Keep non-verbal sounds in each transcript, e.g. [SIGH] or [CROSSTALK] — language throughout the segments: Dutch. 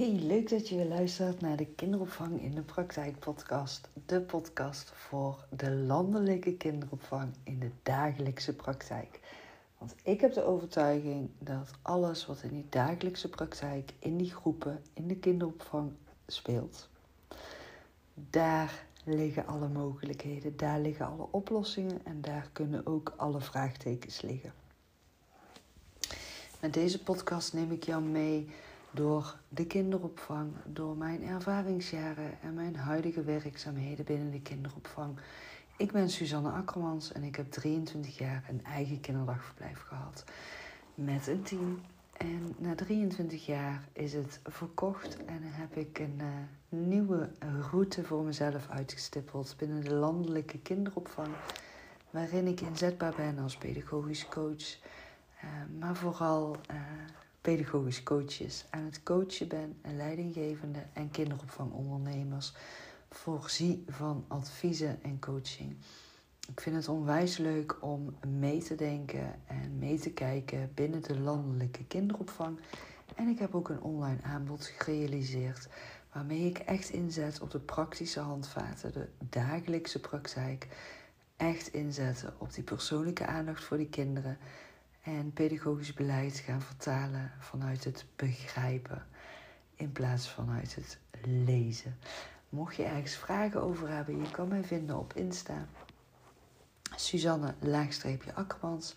Hey, leuk dat je weer luistert naar de Kinderopvang in de Praktijk podcast. De podcast voor de landelijke kinderopvang in de dagelijkse praktijk. Want ik heb de overtuiging dat alles wat in die dagelijkse praktijk, in die groepen, in de kinderopvang speelt, daar liggen alle mogelijkheden, daar liggen alle oplossingen en daar kunnen ook alle vraagtekens liggen. Met deze podcast neem ik jou mee door de kinderopvang, door mijn ervaringsjaren en mijn huidige werkzaamheden binnen de kinderopvang. Ik ben Suzanne Akkermans en ik heb 23 jaar een eigen kinderdagverblijf gehad met een team. En na 23 jaar is het verkocht en heb ik een uh, nieuwe route voor mezelf uitgestippeld binnen de landelijke kinderopvang, waarin ik inzetbaar ben als pedagogisch coach, uh, maar vooral uh, pedagogisch coaches aan het coachen ben en leidinggevende en kinderopvangondernemers voorzie van adviezen en coaching. Ik vind het onwijs leuk om mee te denken en mee te kijken binnen de landelijke kinderopvang. En ik heb ook een online aanbod gerealiseerd waarmee ik echt inzet op de praktische handvaten, de dagelijkse praktijk. Echt inzetten op die persoonlijke aandacht voor die kinderen en pedagogisch beleid gaan vertalen vanuit het begrijpen in plaats vanuit het lezen. Mocht je ergens vragen over hebben, je kan mij vinden op Insta. Suzanne Akkermans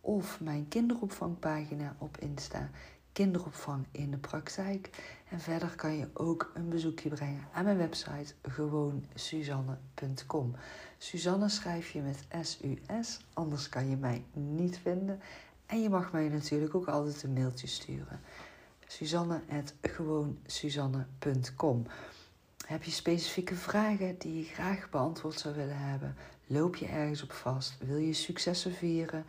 of mijn kinderopvangpagina op Insta. Kinderopvang in de praktijk. En verder kan je ook een bezoekje brengen aan mijn website gewoonsuzanne.com. Suzanne schrijf je met S-U-S, anders kan je mij niet vinden. En je mag mij natuurlijk ook altijd een mailtje sturen. Suzanne.gewoonsuzanne.com Heb je specifieke vragen die je graag beantwoord zou willen hebben? Loop je ergens op vast? Wil je successen vieren?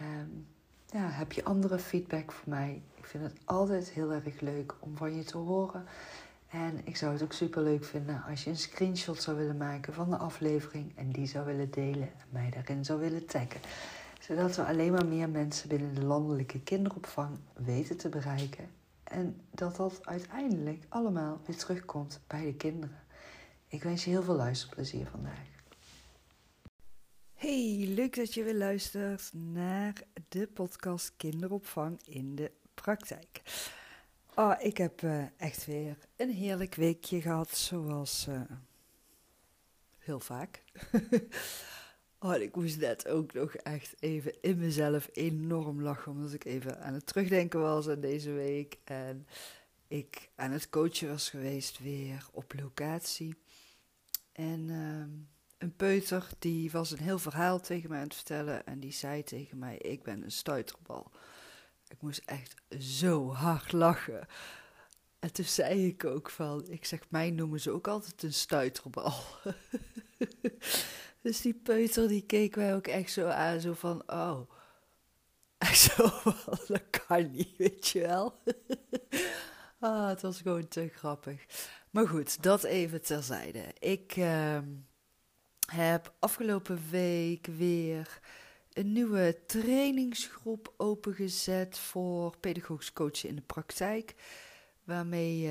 Um, ja, heb je andere feedback voor mij? Ik vind het altijd heel erg leuk om van je te horen. En ik zou het ook super leuk vinden als je een screenshot zou willen maken van de aflevering en die zou willen delen en mij daarin zou willen taggen zodat we alleen maar meer mensen binnen de landelijke kinderopvang weten te bereiken. En dat dat uiteindelijk allemaal weer terugkomt bij de kinderen. Ik wens je heel veel luisterplezier vandaag. Hey, leuk dat je weer luistert naar de podcast Kinderopvang in de praktijk. Oh, ik heb uh, echt weer een heerlijk weekje gehad, zoals uh, heel vaak. [LAUGHS] Oh, ik moest net ook nog echt even in mezelf enorm lachen, omdat ik even aan het terugdenken was aan deze week. En ik aan het coachen was geweest weer op locatie. En uh, een peuter, die was een heel verhaal tegen mij aan het vertellen. En die zei tegen mij, ik ben een stuiterbal. Ik moest echt zo hard lachen. En toen zei ik ook van, ik zeg, mij noemen ze ook altijd een stuiterbal. [LAUGHS] [LAUGHS] Dus die peuter die keek mij ook echt zo aan, zo van, oh. [LAUGHS] Echt zo dat kan niet, weet je wel. [LAUGHS] ah, het was gewoon te grappig. Maar goed, dat even terzijde. Ik uh, heb afgelopen week weer een nieuwe trainingsgroep opengezet voor pedagogisch coachen in de praktijk. Waarmee uh,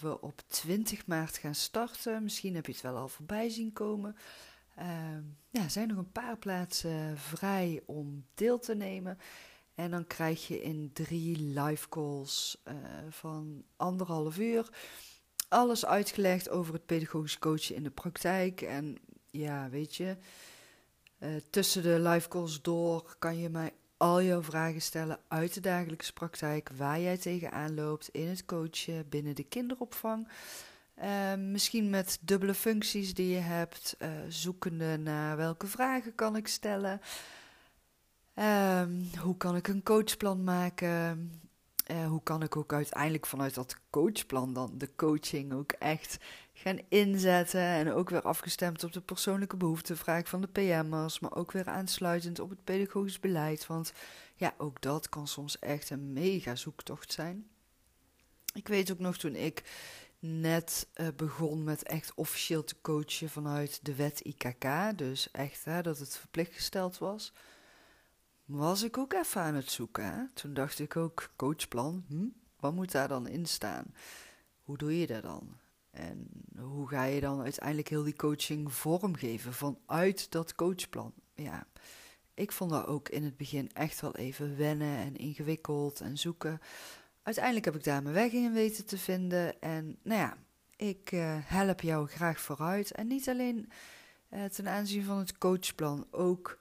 we op 20 maart gaan starten. Misschien heb je het wel al voorbij zien komen. Uh, ja, zijn nog een paar plaatsen vrij om deel te nemen. En dan krijg je in drie live calls uh, van anderhalf uur alles uitgelegd over het pedagogisch coachen in de praktijk. En ja, weet je, uh, tussen de live calls door kan je mij al jouw vragen stellen uit de dagelijkse praktijk, waar jij tegenaan loopt in het coachen binnen de kinderopvang. Uh, misschien met dubbele functies die je hebt, uh, zoekende naar welke vragen kan ik stellen. Uh, hoe kan ik een coachplan maken? Uh, hoe kan ik ook uiteindelijk vanuit dat coachplan dan de coaching ook echt gaan inzetten? En ook weer afgestemd op de persoonlijke behoeftevraag van de PM'ers, maar ook weer aansluitend op het pedagogisch beleid. Want ja, ook dat kan soms echt een mega zoektocht zijn. Ik weet ook nog toen ik net uh, begon met echt officieel te coachen vanuit de wet IKK, dus echt hè, dat het verplicht gesteld was, was ik ook even aan het zoeken. Hè? Toen dacht ik ook, coachplan, hm? wat moet daar dan in staan? hoe doe je dat dan? En hoe ga je dan uiteindelijk heel die coaching vormgeven vanuit dat coachplan? Ja, ik vond dat ook in het begin echt wel even wennen en ingewikkeld en zoeken. Uiteindelijk heb ik daar mijn weg in weten te vinden. En nou ja, ik uh, help jou graag vooruit. En niet alleen uh, ten aanzien van het coachplan, ook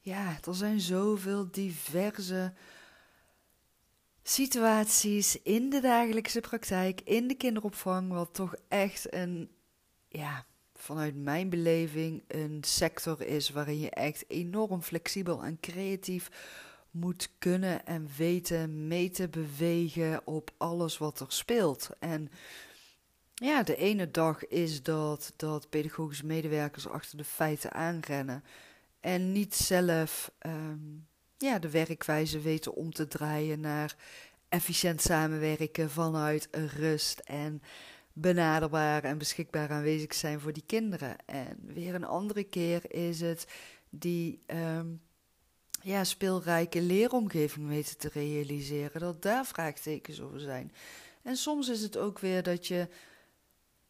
ja, er zijn zoveel diverse situaties in de dagelijkse praktijk, in de kinderopvang, wat toch echt een, ja, vanuit mijn beleving, een sector is waarin je echt enorm flexibel en creatief moet kunnen en weten mee te bewegen op alles wat er speelt. En ja, de ene dag is dat, dat pedagogische medewerkers achter de feiten aanrennen en niet zelf ehm, ja, de werkwijze weten om te draaien naar efficiënt samenwerken vanuit rust en benaderbaar en beschikbaar aanwezig zijn voor die kinderen. En weer een andere keer is het die ehm, ja, speelrijke leeromgeving weten te realiseren, dat daar vraagtekens over zijn. En soms is het ook weer dat je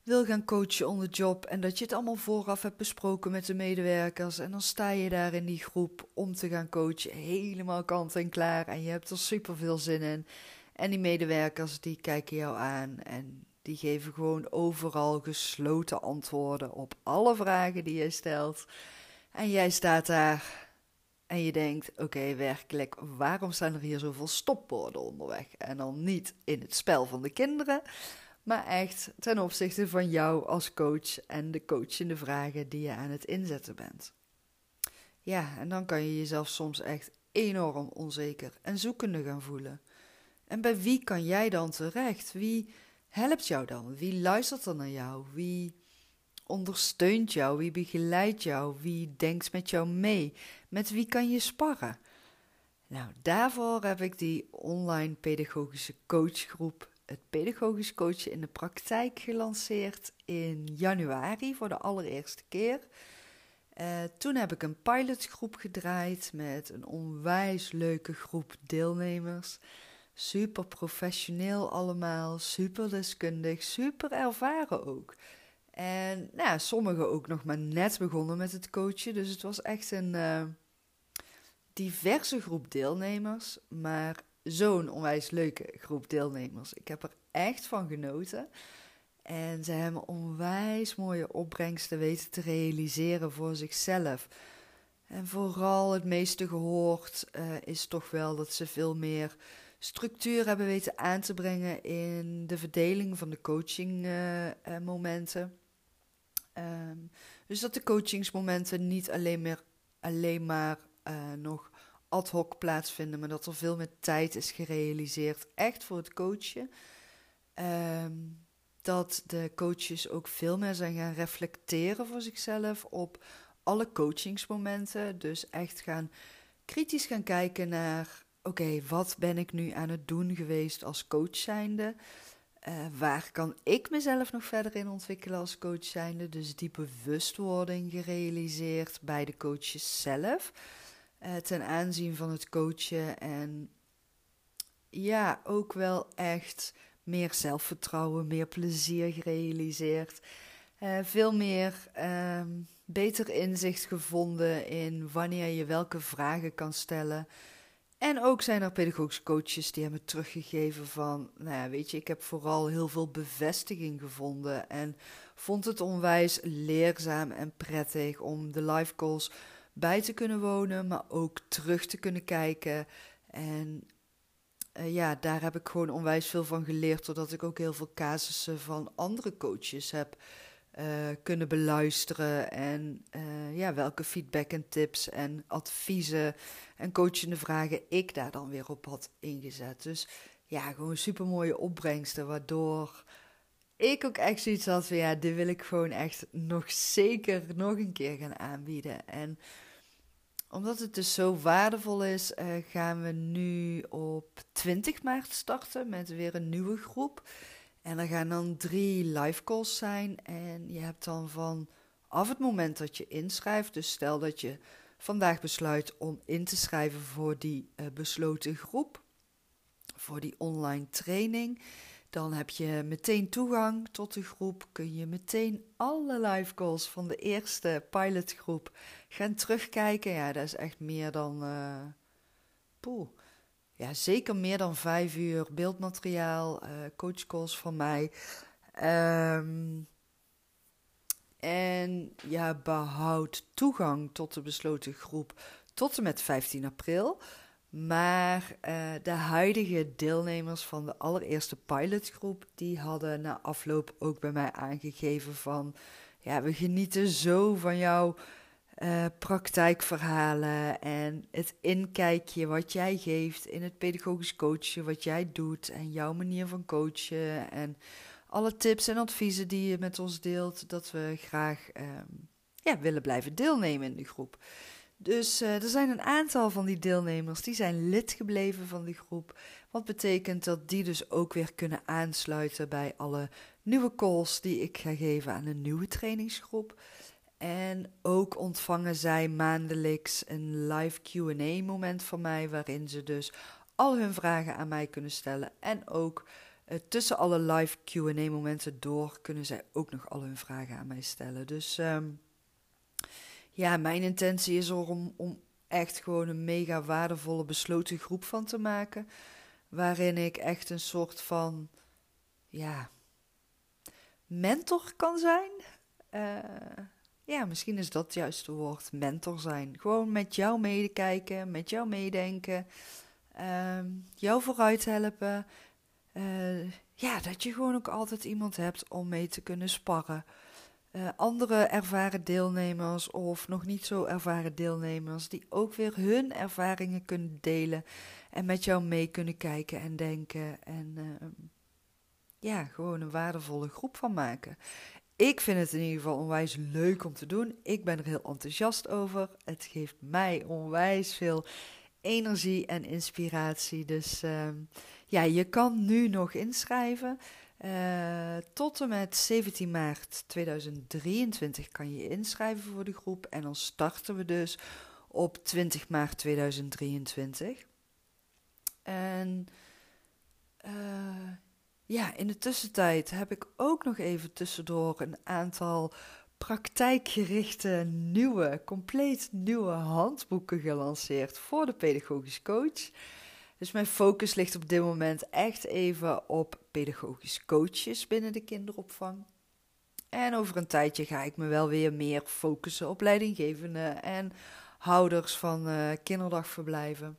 wil gaan coachen on the job en dat je het allemaal vooraf hebt besproken met de medewerkers en dan sta je daar in die groep om te gaan coachen, helemaal kant en klaar en je hebt er super veel zin in. En die medewerkers die kijken jou aan en die geven gewoon overal gesloten antwoorden op alle vragen die je stelt. En jij staat daar en je denkt: oké, werkelijk, waarom staan er hier zoveel stopwoorden onderweg? En dan niet in het spel van de kinderen, maar echt ten opzichte van jou als coach en de coachende vragen die je aan het inzetten bent. Ja, en dan kan je jezelf soms echt enorm onzeker en zoekende gaan voelen. En bij wie kan jij dan terecht? Wie helpt jou dan? Wie luistert er naar jou? Wie ondersteunt jou? Wie begeleidt jou? Wie denkt met jou mee? Met wie kan je sparren? Nou, daarvoor heb ik die online pedagogische coachgroep, het pedagogisch coachen in de praktijk, gelanceerd in januari voor de allereerste keer. Uh, toen heb ik een pilotgroep gedraaid met een onwijs leuke groep deelnemers. Super professioneel allemaal, super deskundig, super ervaren ook. En nou, sommigen ook nog maar net begonnen met het coachen. Dus het was echt een uh, diverse groep deelnemers. Maar zo'n onwijs leuke groep deelnemers. Ik heb er echt van genoten. En ze hebben onwijs mooie opbrengsten weten te realiseren voor zichzelf. En vooral het meeste gehoord uh, is toch wel dat ze veel meer structuur hebben weten aan te brengen in de verdeling van de coachingmomenten. Uh, uh, um, dus dat de coachingsmomenten niet alleen, meer, alleen maar nog ad hoc plaatsvinden, maar dat er veel meer tijd is gerealiseerd echt voor het coachen. Um, dat de coaches ook veel meer zijn gaan reflecteren voor zichzelf op alle coachingsmomenten. Dus echt gaan kritisch gaan kijken naar oké, wat ben ik nu aan het doen geweest als coach zijnde? Uh, waar kan ik mezelf nog verder in ontwikkelen als coach zijnde? Dus die bewustwording gerealiseerd bij de coaches zelf. Uh, ten aanzien van het coachen. En ja, ook wel echt meer zelfvertrouwen, meer plezier gerealiseerd. Uh, veel meer ehm, beter inzicht gevonden in wanneer je welke vragen kan stellen. En ook zijn er pedagogische coaches die hebben teruggegeven van, nou ja, weet je, ik heb vooral heel veel bevestiging gevonden en vond het onwijs leerzaam en prettig om de live calls bij te kunnen wonen, maar ook terug te kunnen kijken. En uh, ja, daar heb ik gewoon onwijs veel van geleerd, doordat ik ook heel veel casussen van andere coaches heb uh, kunnen beluisteren. En uh, ja, welke feedback en tips en adviezen en coachende vragen ik daar dan weer op had ingezet. Dus ja, gewoon super mooie opbrengsten, waardoor ik ook echt zoiets had van ja, dit wil ik gewoon echt nog zeker nog een keer gaan aanbieden. En omdat het dus zo waardevol is, uh, gaan we nu op 20 maart starten met weer een nieuwe groep. En er gaan dan drie live calls zijn. En je hebt dan van af het moment dat je inschrijft, dus stel dat je vandaag besluit om in te schrijven voor die uh, besloten groep, voor die online training, Dan heb je meteen toegang tot de groep. Kun je meteen alle live calls van de eerste pilotgroep gaan terugkijken. Ja, dat is echt meer dan. Uh, poeh. Ja, zeker meer dan vijf uur beeldmateriaal, uh, coachcalls van mij. Um, en ja, behoud toegang tot de besloten groep tot en met 15 april. Maar uh, de huidige deelnemers van de allereerste pilotgroep, die hadden na afloop ook bij mij aangegeven van, ja, we genieten zo van jouw uh, praktijkverhalen en het inkijkje wat jij geeft in het pedagogisch coachen, wat jij doet en jouw manier van coachen en alle tips en adviezen die je met ons deelt, dat we graag um, ja, willen blijven deelnemen in de groep. Dus uh, er zijn een aantal van die deelnemers die zijn lid gebleven van de groep. Wat betekent dat die dus ook weer kunnen aansluiten bij alle nieuwe calls die ik ga geven aan een nieuwe trainingsgroep. En ook ontvangen zij maandelijks een live QA moment van mij, waarin ze dus al hun vragen aan mij kunnen stellen. En ook uh, tussen alle live QA momenten door kunnen zij ook nog al hun vragen aan mij stellen. Dus um, ja, mijn intentie is er om, om echt gewoon een mega waardevolle besloten groep van te maken. Waarin ik echt een soort van, ja, mentor kan zijn. Uh, ja, misschien is dat het juiste woord, mentor zijn. Gewoon met jou medekijken, met jou meedenken, uh, jou vooruit helpen. Uh, ja, dat je gewoon ook altijd iemand hebt om mee te kunnen sparren. Uh, andere ervaren deelnemers of nog niet zo ervaren deelnemers die ook weer hun ervaringen kunnen delen en met jou mee kunnen kijken en denken en uh, ja, gewoon een waardevolle groep van maken. Ik vind het in ieder geval onwijs leuk om te doen. Ik ben er heel enthousiast over. Het geeft mij onwijs veel energie en inspiratie. Dus uh, ja, je kan nu nog inschrijven. Uh, tot en met 17 maart 2023 kan je inschrijven voor de groep. En dan starten we dus op 20 maart 2023. En uh, ja, in de tussentijd heb ik ook nog even tussendoor een aantal praktijkgerichte nieuwe, compleet nieuwe handboeken gelanceerd voor de pedagogisch coach. Dus mijn focus ligt op dit moment echt even op pedagogisch coaches binnen de kinderopvang. En over een tijdje ga ik me wel weer meer focussen op leidinggevenden en houders van uh, kinderdagverblijven.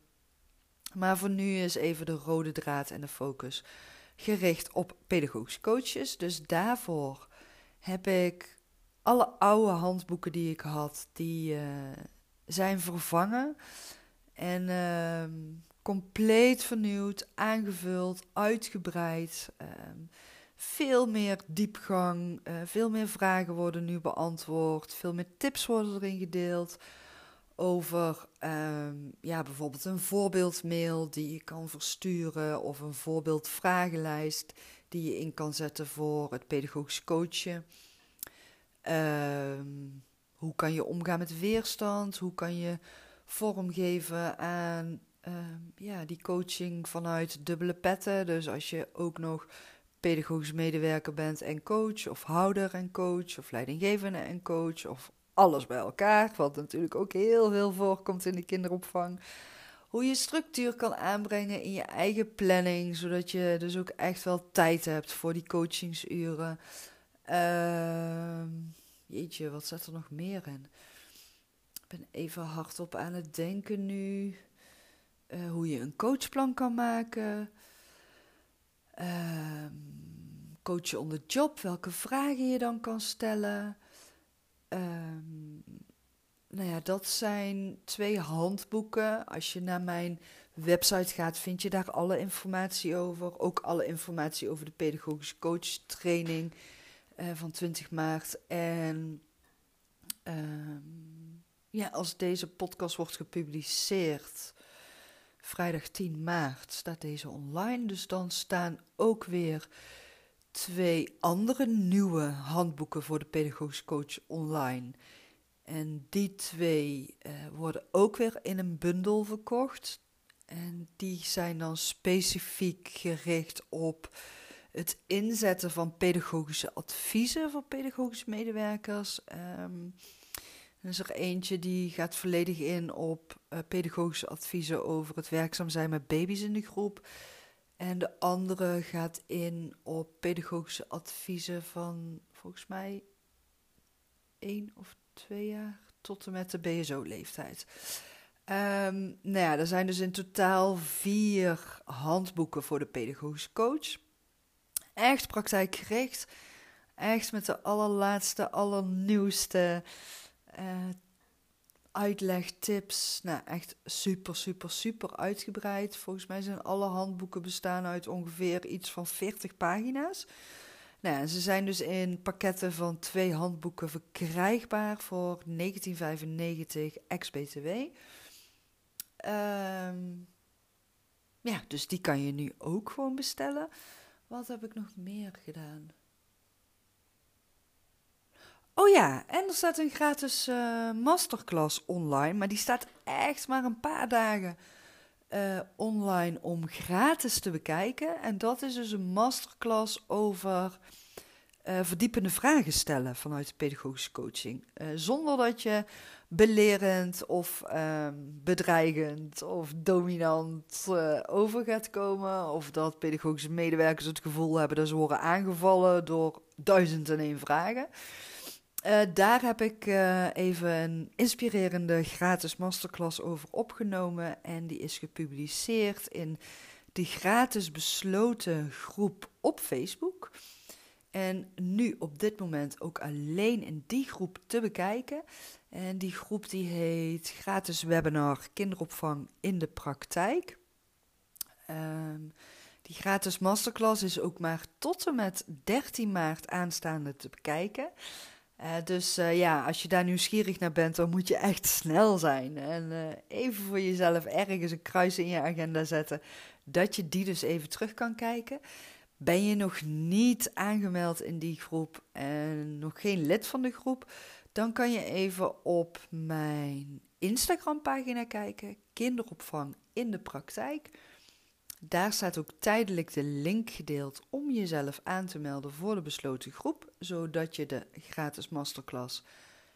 Maar voor nu is even de rode draad en de focus gericht op pedagogische coaches. Dus daarvoor heb ik alle oude handboeken die ik had, die uh, zijn vervangen. En uh, compleet vernieuwd, aangevuld, uitgebreid. Ehm, veel meer diepgang, uh, veel meer vragen worden nu beantwoord, veel meer tips worden erin gedeeld over um, ja, bijvoorbeeld een voorbeeldmail die je kan versturen of een voorbeeldvragenlijst die je in kan zetten voor het pedagogisch coachen. Um, hoe kan je omgaan met weerstand? Hoe kan je vormgeven aan uh, ja, die coaching vanuit dubbele petten. Dus als je ook nog pedagogisch medewerker bent en coach, of houder en coach, of leidinggevende en coach, of alles bij elkaar, wat natuurlijk ook heel veel voorkomt in de kinderopvang. Hoe je structuur kan aanbrengen in je eigen planning, zodat je dus ook echt wel tijd hebt voor die coachingsuren. Uh, jeetje, wat zit er nog meer in? Ik ben even hardop aan het denken nu. Uh, hoe je een coachplan kan maken. Uh, coachen on the job, welke vragen je dan kan stellen. Uh, nou ja, dat zijn twee handboeken. Als je naar mijn website gaat, vind je daar alle informatie over. Ook alle informatie over de pedagogische coach training uh, van 20 maart. En ehm, ja, als deze podcast wordt gepubliceerd, vrijdag 10 maart staat deze online. Dus dan staan ook weer twee andere nieuwe handboeken voor de pedagogisch coach online. En die twee uh, worden ook weer in een bundel verkocht. En die zijn dan specifiek gericht op het inzetten van pedagogische adviezen voor pedagogische medewerkers. Um, er is er eentje die gaat volledig in op uh, pedagogische adviezen over het werkzaam zijn met baby's in de groep. En de andere gaat in op pedagogische adviezen van volgens mij één of twee jaar tot en met de BSO-leeftijd. Um, nou ja, er zijn dus in totaal vier handboeken voor de pedagogische coach. Echt praktijkgericht. Echt met de allerlaatste, allernieuwste uh, uitleg, tips. Nou, echt super, super, super uitgebreid. Volgens mij zijn alle handboeken bestaan uit ongeveer iets van 40 pagina's. Nou, ze zijn dus in pakketten van twee handboeken verkrijgbaar voor 1995 ex-BTW. Um, ja, dus die kan je nu ook gewoon bestellen. Wat heb ik nog meer gedaan? Oh ja, en er staat een gratis uh, masterclass online, maar die staat echt maar een paar dagen uh, online om gratis te bekijken. En dat is dus een masterclass over uh, verdiepende vragen stellen vanuit de pedagogische coaching. zonder dat je belerend of um, bedreigend of dominant over gaat komen. Of dat pedagogische medewerkers het gevoel hebben dat ze worden aangevallen door duizend en één vragen. Uh, daar heb ik uh, even een inspirerende gratis masterclass over opgenomen. En die is gepubliceerd in de gratis besloten groep op Facebook. En nu op dit moment ook alleen in die groep te bekijken. En die groep die heet gratis webinar kinderopvang in de praktijk. Um, die gratis masterclass is ook maar tot en met 13 maart aanstaande te bekijken. Uh, dus uh, ja, als je daar nieuwsgierig naar bent, dan moet je echt snel zijn. En uh, even voor jezelf ergens een kruis in je agenda zetten, dat je die dus even terug kan kijken. Ben je nog niet aangemeld in die groep en nog geen lid van de groep, dan kan je even op mijn Instagram-pagina kijken, kinderopvang in de praktijk. Daar staat ook tijdelijk de link gedeeld om jezelf aan te melden voor de besloten groep, zodat je de gratis masterclass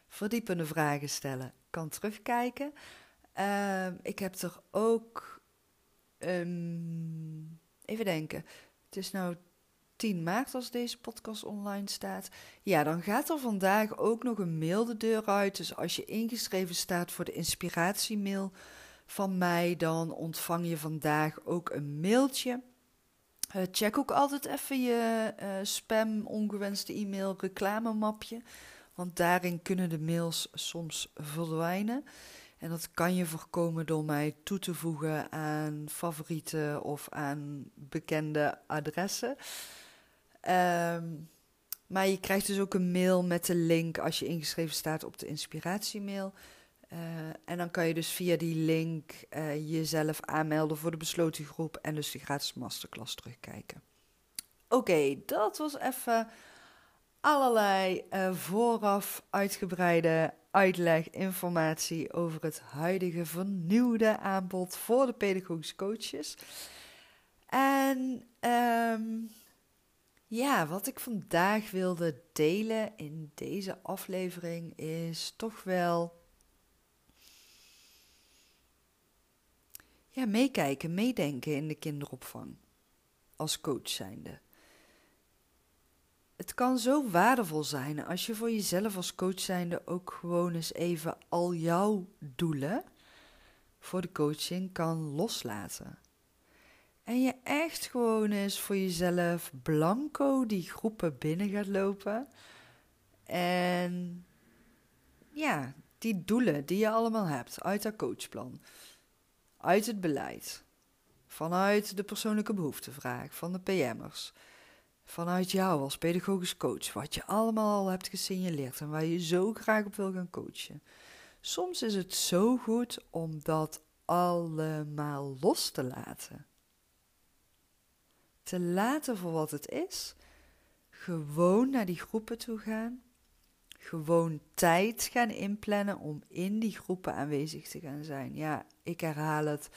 verdiepende vragen stellen kan terugkijken. Uh, ik heb er ook, even denken, het is nou 10 maart als deze podcast online staat. Ja, dan gaat er vandaag ook nog een mail de deur uit. Dus als je ingeschreven staat voor de inspiratiemail van mij, dan ontvang je vandaag ook een mailtje. Uh, check ook altijd even je uh, spam, ongewenste e-mail, reclamemapje. Want daarin kunnen de mails soms verdwijnen. En dat kan je voorkomen door mij toe te voegen aan favorieten of aan bekende adressen. Um, maar je krijgt dus ook een mail met de link als je ingeschreven staat op de inspiratiemail. Uh, en dan kan je dus via die link uh, jezelf aanmelden voor de besloten groep en dus de gratis masterclass terugkijken. Oké, dat was even allerlei uh, vooraf uitgebreide uitleg, informatie over het huidige vernieuwde aanbod voor de pedagogische coaches. En um, ja, wat ik vandaag wilde delen in deze aflevering is toch wel. Ja, meekijken, meedenken in de kinderopvang. Als coach zijnde. Het kan zo waardevol zijn als je voor jezelf als coach zijnde ook gewoon eens even al jouw doelen voor de coaching kan loslaten. En je echt gewoon eens voor jezelf blanco die groepen binnen gaat lopen. En ja, die doelen die je allemaal hebt uit dat coachplan, uit het beleid, vanuit de persoonlijke behoeftevraag van de PM'ers, vanuit jou als pedagogisch coach, wat je allemaal al hebt gesignaleerd en waar je zo graag op wil gaan coachen. Soms is het zo goed om dat allemaal los te laten te laten voor wat het is. Gewoon naar die groepen toe gaan. Gewoon tijd gaan inplannen om in die groepen aanwezig te gaan zijn. Ja, ik herhaal het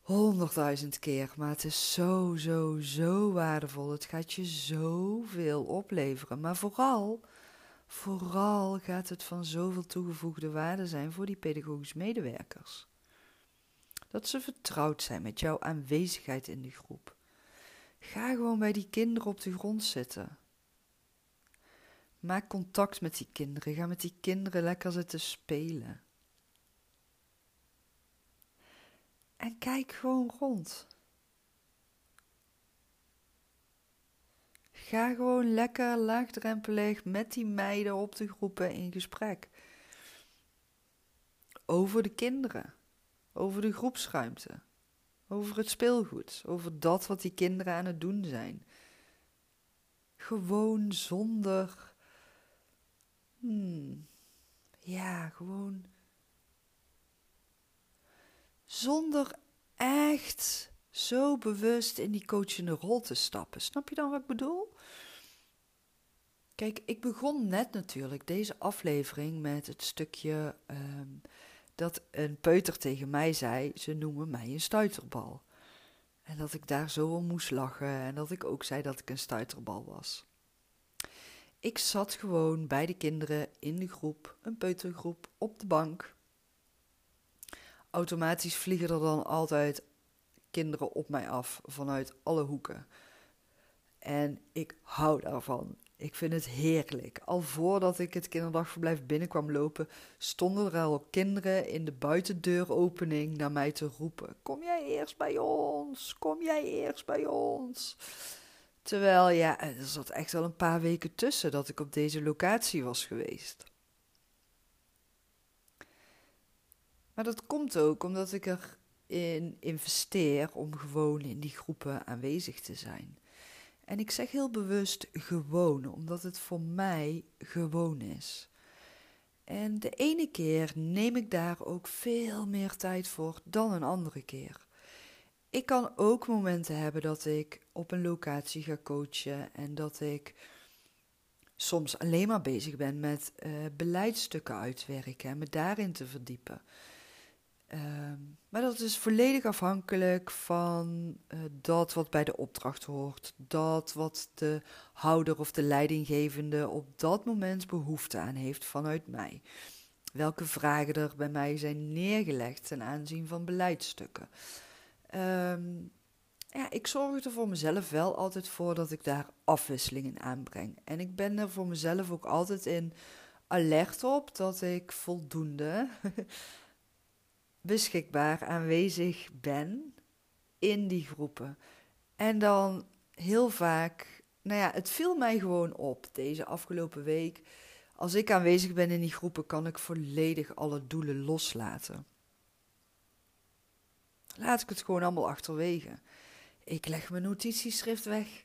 honderdduizend keer. Maar het is zo, zo, zo waardevol. Het gaat je zoveel opleveren. Maar vooral, vooral gaat het van zoveel toegevoegde waarde zijn voor die pedagogisch medewerkers. Dat ze vertrouwd zijn met jouw aanwezigheid in de groep. Ga gewoon bij die kinderen op de grond zitten. Maak contact met die kinderen. Ga met die kinderen lekker zitten spelen. En kijk gewoon rond. Ga gewoon lekker laagdrempelig met die meiden op de groepen in gesprek. Over de kinderen, over de groepsruimte, over het speelgoed, over dat wat die kinderen aan het doen zijn. Gewoon zonder. Hmm, ja, gewoon zonder echt zo bewust in die coachende rol te stappen. Snap je dan wat ik bedoel? Kijk, ik begon net natuurlijk deze aflevering met het stukje ehm, dat een peuter tegen mij zei: ze noemen mij een stuiterbal. En dat ik daar zo om moest lachen en dat ik ook zei dat ik een stuiterbal was. Ik zat gewoon bij de kinderen in de groep, een peutergroep, op de bank automatisch vliegen er dan altijd kinderen op mij af vanuit alle hoeken. En ik hou daarvan. Ik vind het heerlijk. Al voordat ik het kinderdagverblijf binnenkwam lopen, stonden er al kinderen in de buitendeuropening naar mij te roepen: Kom jij eerst bij ons? Kom jij eerst bij ons? Terwijl ja, er zat echt al een paar weken tussen dat ik op deze locatie was geweest. Maar dat komt ook omdat ik erin investeer om gewoon in die groepen aanwezig te zijn. En ik zeg heel bewust gewoon, omdat het voor mij gewoon is. En de ene keer neem ik daar ook veel meer tijd voor dan een andere keer. Ik kan ook momenten hebben dat ik op een locatie ga coachen en dat ik soms alleen maar bezig ben met uh, beleidsstukken uitwerken en me daarin te verdiepen. Ehm, maar dat is volledig afhankelijk van uh, dat wat bij de opdracht hoort. Dat wat de houder of de leidinggevende op dat moment behoefte aan heeft vanuit mij. Welke vragen er bij mij zijn neergelegd ten aanzien van beleidsstukken. Um, ja, ik zorg er voor mezelf wel altijd voor dat ik daar afwisselingen aanbreng. En ik ben er voor mezelf ook altijd in alert op dat ik voldoende [LAUGHS] beschikbaar aanwezig ben in die groepen. En dan heel vaak, nou ja, het viel mij gewoon op deze afgelopen week. Als ik aanwezig ben in die groepen, kan ik volledig alle doelen loslaten. Laat ik het gewoon allemaal achterwege. Ik leg mijn notitieschrift weg.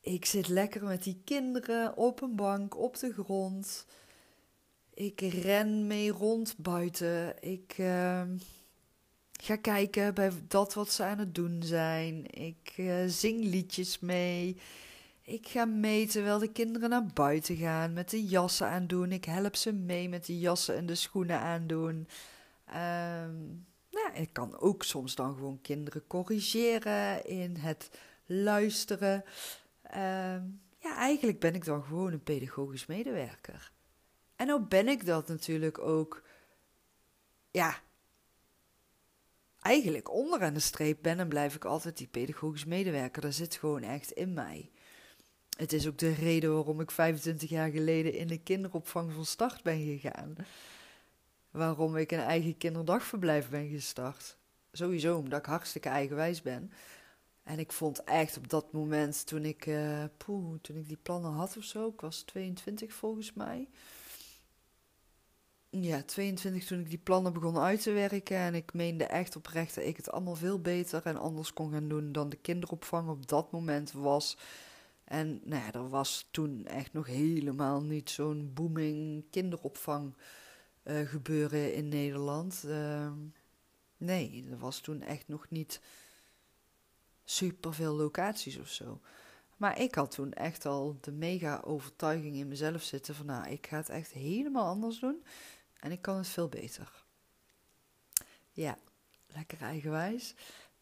Ik zit lekker met die kinderen op een bank, op de grond. Ik ren mee rond buiten. Ik uh, ga kijken bij dat wat ze aan het doen zijn. Ik uh, zing liedjes mee. Ik ga mee terwijl de kinderen naar buiten gaan met de jassen aandoen. Ik help ze mee met de jassen en de schoenen aandoen. Nou, ik kan ook soms dan gewoon kinderen corrigeren in het luisteren. Um, ja, eigenlijk ben ik dan gewoon een pedagogisch medewerker. En nou ben ik dat natuurlijk ook, ja, eigenlijk onderaan de streep ben en blijf ik altijd die pedagogisch medewerker. Dat zit gewoon echt in mij. Het is ook de reden waarom ik 25 jaar geleden in de kinderopvang van start ben gegaan. Waarom ik een eigen kinderdagverblijf ben gestart. Sowieso omdat ik hartstikke eigenwijs ben. En ik vond echt op dat moment, toen ik, poeh, toen ik die plannen had of zo, ik was 22 volgens mij ja, 22 toen ik die plannen begon uit te werken. En ik meende echt oprecht dat ik het allemaal veel beter en anders kon gaan doen dan de kinderopvang op dat moment was. En nou ja, er was toen echt nog helemaal niet zo'n booming kinderopvang uh, gebeuren in Nederland. Uh, nee, er was toen echt nog niet superveel locaties of zo. Maar ik had toen echt al de mega overtuiging in mezelf zitten van nou, ik ga het echt helemaal anders doen. En ik kan het veel beter. Ja, lekker eigenwijs.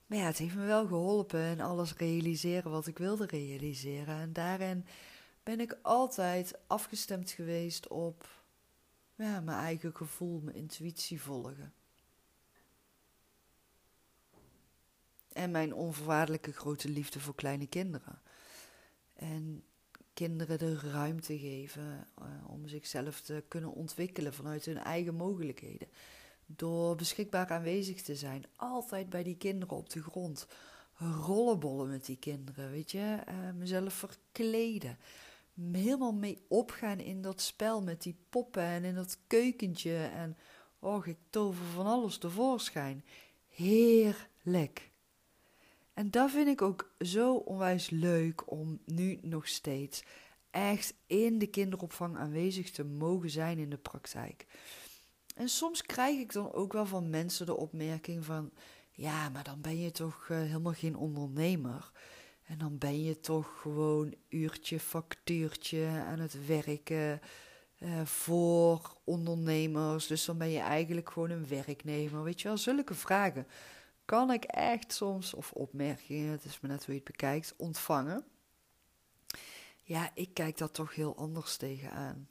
Maar ja, het heeft me wel geholpen en alles realiseren wat ik wilde realiseren. En daarin ben ik altijd afgestemd geweest op mijn eigen gevoel, mijn intuïtie volgen. En mijn onvoorwaardelijke grote liefde voor kleine kinderen. En kinderen de ruimte geven uh, om zichzelf te kunnen ontwikkelen vanuit hun eigen mogelijkheden. Door beschikbaar aanwezig te zijn, altijd bij die kinderen op de grond. Rollenbollen met die kinderen, weet je, uh, mezelf verkleden. Helemaal mee opgaan in dat spel met die poppen en in dat keukentje. En oh, ik tover van alles tevoorschijn. Heerlijk. En dat vind ik ook zo onwijs leuk om nu nog steeds echt in de kinderopvang aanwezig te mogen zijn in de praktijk. En soms krijg ik dan ook wel van mensen de opmerking van: ja, maar dan ben je toch uh, helemaal geen ondernemer. En dan ben je toch gewoon uurtje, factuurtje aan het werken uh, voor ondernemers. Dus dan ben je eigenlijk gewoon een werknemer. Weet je wel, zulke vragen kan ik echt soms, of opmerkingen, het is me net hoe je het bekijkt, ontvangen. Ja, ik kijk daar toch heel anders tegenaan.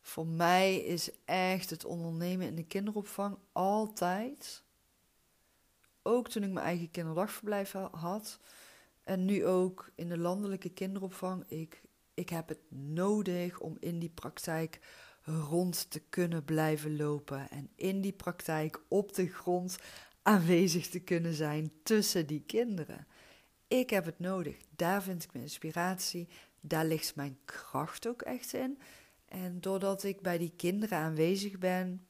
Voor mij is echt het ondernemen in de kinderopvang altijd, ook toen ik mijn eigen kinderdagverblijf had, en nu ook in de landelijke kinderopvang, ik, ik heb het nodig om in die praktijk rond te kunnen blijven lopen. En in die praktijk op de grond aanwezig te kunnen zijn tussen die kinderen. Ik heb het nodig, daar vind ik mijn inspiratie, daar ligt mijn kracht ook echt in. En doordat ik bij die kinderen aanwezig ben,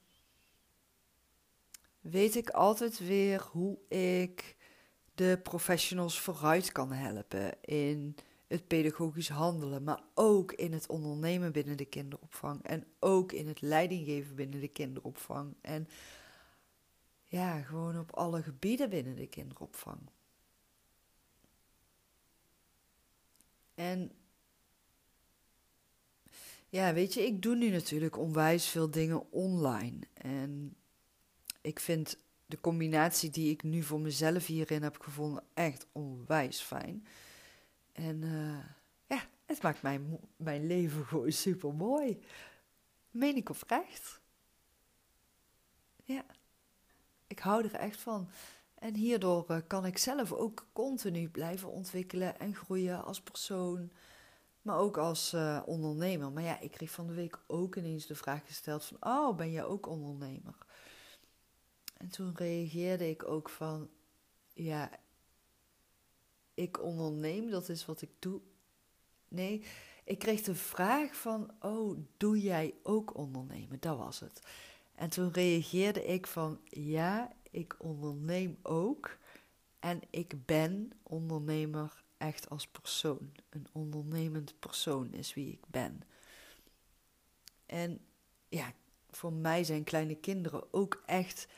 weet ik altijd weer hoe ik de professionals vooruit kan helpen in het pedagogisch handelen, maar ook in het ondernemen binnen de kinderopvang en ook in het leidinggeven binnen de kinderopvang en ja, gewoon op alle gebieden binnen de kinderopvang. En ja, weet je, ik doe nu natuurlijk onwijs veel dingen online. En ik vind de combinatie die ik nu voor mezelf hierin heb gevonden echt onwijs fijn. En uh, ja, het maakt mijn, mijn leven [LAUGHS] gewoon super mooi. Meen ik oprecht? Ja, ik hou er echt van. En hierdoor uh, kan ik zelf ook continu blijven ontwikkelen en groeien als persoon, maar ook als uh, ondernemer. Maar ja, ik kreeg van de week ook ineens de vraag gesteld van, oh, ben jij ook ondernemer? En toen reageerde ik ook van, ja, ik onderneem, dat is wat ik doe. Nee, ik kreeg de vraag van, oh, doe jij ook ondernemen? Dat was het. En toen reageerde ik van, ja, ik onderneem ook. En ik ben ondernemer echt als persoon. Een ondernemend persoon is wie ik ben. En ja, voor mij zijn kleine kinderen ook echt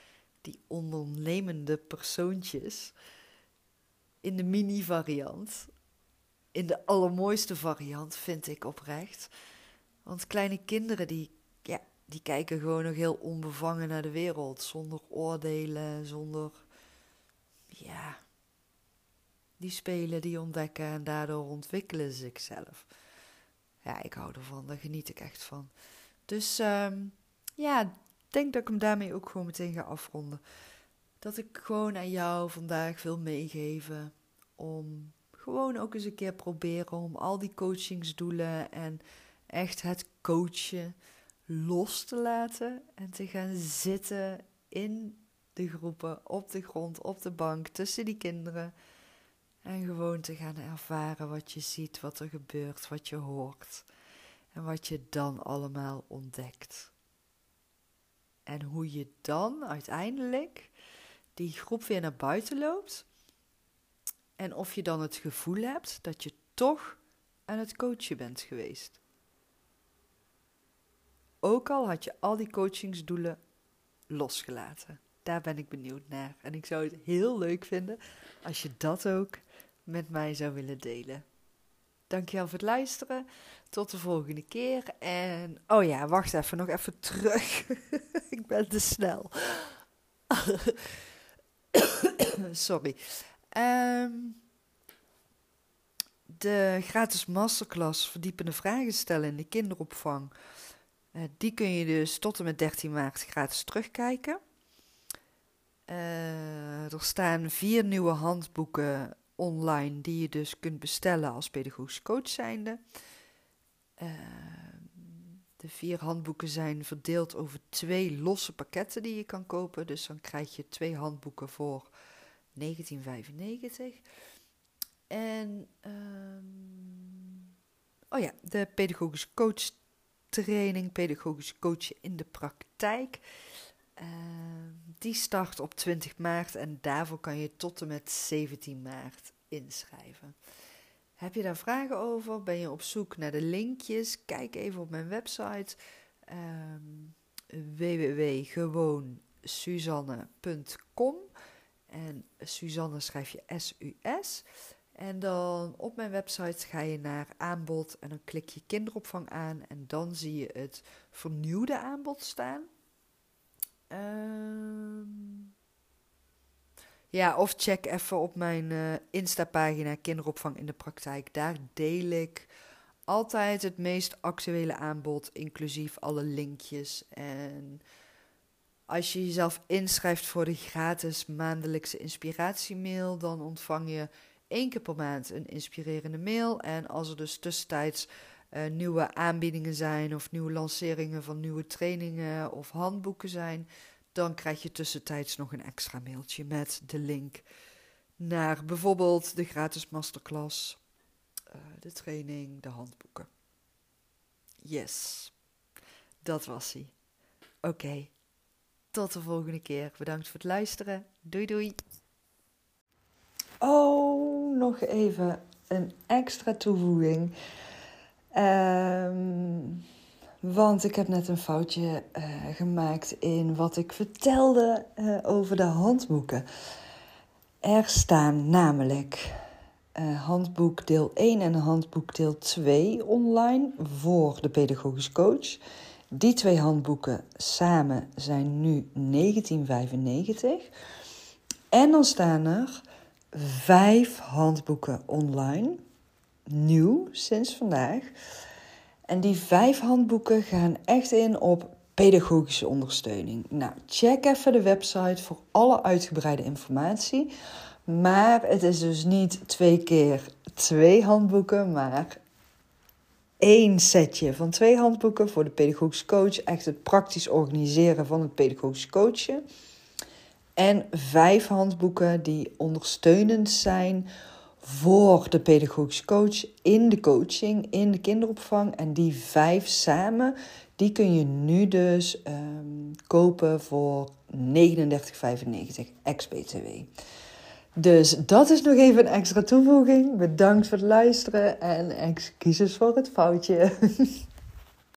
die ondernemende persoontjes in de mini-variant. In de allermooiste variant, vind ik oprecht. Want kleine kinderen die, ja, die kijken gewoon nog heel onbevangen naar de wereld. Zonder oordelen, zonder. Ja. Die spelen, die ontdekken en daardoor ontwikkelen ze zichzelf. Ja, ik hou ervan, daar geniet ik echt van. Dus um, ja, denk dat ik hem daarmee ook gewoon meteen ga afronden dat ik gewoon aan jou vandaag wil meegeven. Om gewoon ook eens een keer proberen om al die coachingsdoelen en echt het coachen los te laten en te gaan zitten in de groepen, op de grond, op de bank, tussen die kinderen. En gewoon te gaan ervaren wat je ziet, wat er gebeurt, wat je hoort. En wat je dan allemaal ontdekt. En hoe je dan uiteindelijk die groep weer naar buiten loopt. En of je dan het gevoel hebt dat je toch aan het coachen bent geweest. Ook al had je al die coachingsdoelen losgelaten. Daar ben ik benieuwd naar. En ik zou het heel leuk vinden als je dat ook met mij zou willen delen. Dankjewel voor het luisteren. Tot de volgende keer. En oh ja, wacht even, nog even terug. [LAUGHS] ik ben te snel. [COUGHS] Sorry. Ehm, de gratis masterclass verdiepende vragen stellen in de kinderopvang. Uh, die kun je dus tot en met 13 maart gratis terugkijken. Uh, er staan vier nieuwe handboeken online die je dus kunt bestellen als pedagogisch coach zijnde. Uh, de vier handboeken zijn verdeeld over twee losse pakketten die je kan kopen. Dus dan krijg je twee handboeken voor 1995. En um, oh ja, de pedagogische coach training, pedagogisch coachen in de praktijk. Uh, die start op 20 maart en daarvoor kan je tot en met 17 maart inschrijven. Heb je daar vragen over? Ben je op zoek naar de linkjes? Kijk even op mijn website um, www.gewoonsuzanne.com en Suzanne schrijf je S-U-S. En dan op mijn website ga je naar aanbod en dan klik je kinderopvang aan en dan zie je het vernieuwde aanbod staan. Um, ja, of check even op mijn uh, Insta-pagina Kinderopvang in de Praktijk. Daar deel ik altijd het meest actuele aanbod, inclusief alle linkjes. En als je jezelf inschrijft voor de gratis maandelijkse inspiratiemail, dan ontvang je één keer per maand een inspirerende mail. En als er dus tussentijds uh, nieuwe aanbiedingen zijn of nieuwe lanceringen van nieuwe trainingen of handboeken zijn, dan krijg je tussentijds nog een extra mailtje met de link naar bijvoorbeeld de gratis masterclass, uh, de training, de handboeken. Yes, dat was hij. Oké, tot de volgende keer. Bedankt voor het luisteren. Doei doei. Oh, nog even een extra toevoeging. Um, want ik heb net een foutje uh, gemaakt in wat ik vertelde uh, over de handboeken. Er staan namelijk uh, handboek deel 1 en handboek deel 2 online voor de pedagogisch coach. Die twee handboeken samen zijn nu 1995. En dan staan er vijf handboeken online, nieuw sinds vandaag en die vijf handboeken gaan echt in op pedagogische ondersteuning. Nou, check even de website voor alle uitgebreide informatie. Maar het is dus niet twee keer twee handboeken, maar één setje van twee handboeken voor de pedagogische coach. Echt het praktisch organiseren van het pedagogisch coachen. En vijf handboeken die ondersteunend zijn voor de pedagogische coach in de coaching, in de kinderopvang. En die vijf samen, die kun je nu dus um, kopen voor 39,95 ex-BTW. Dus dat is nog even een extra toevoeging. Bedankt voor het luisteren en excuses voor het foutje. [LAUGHS]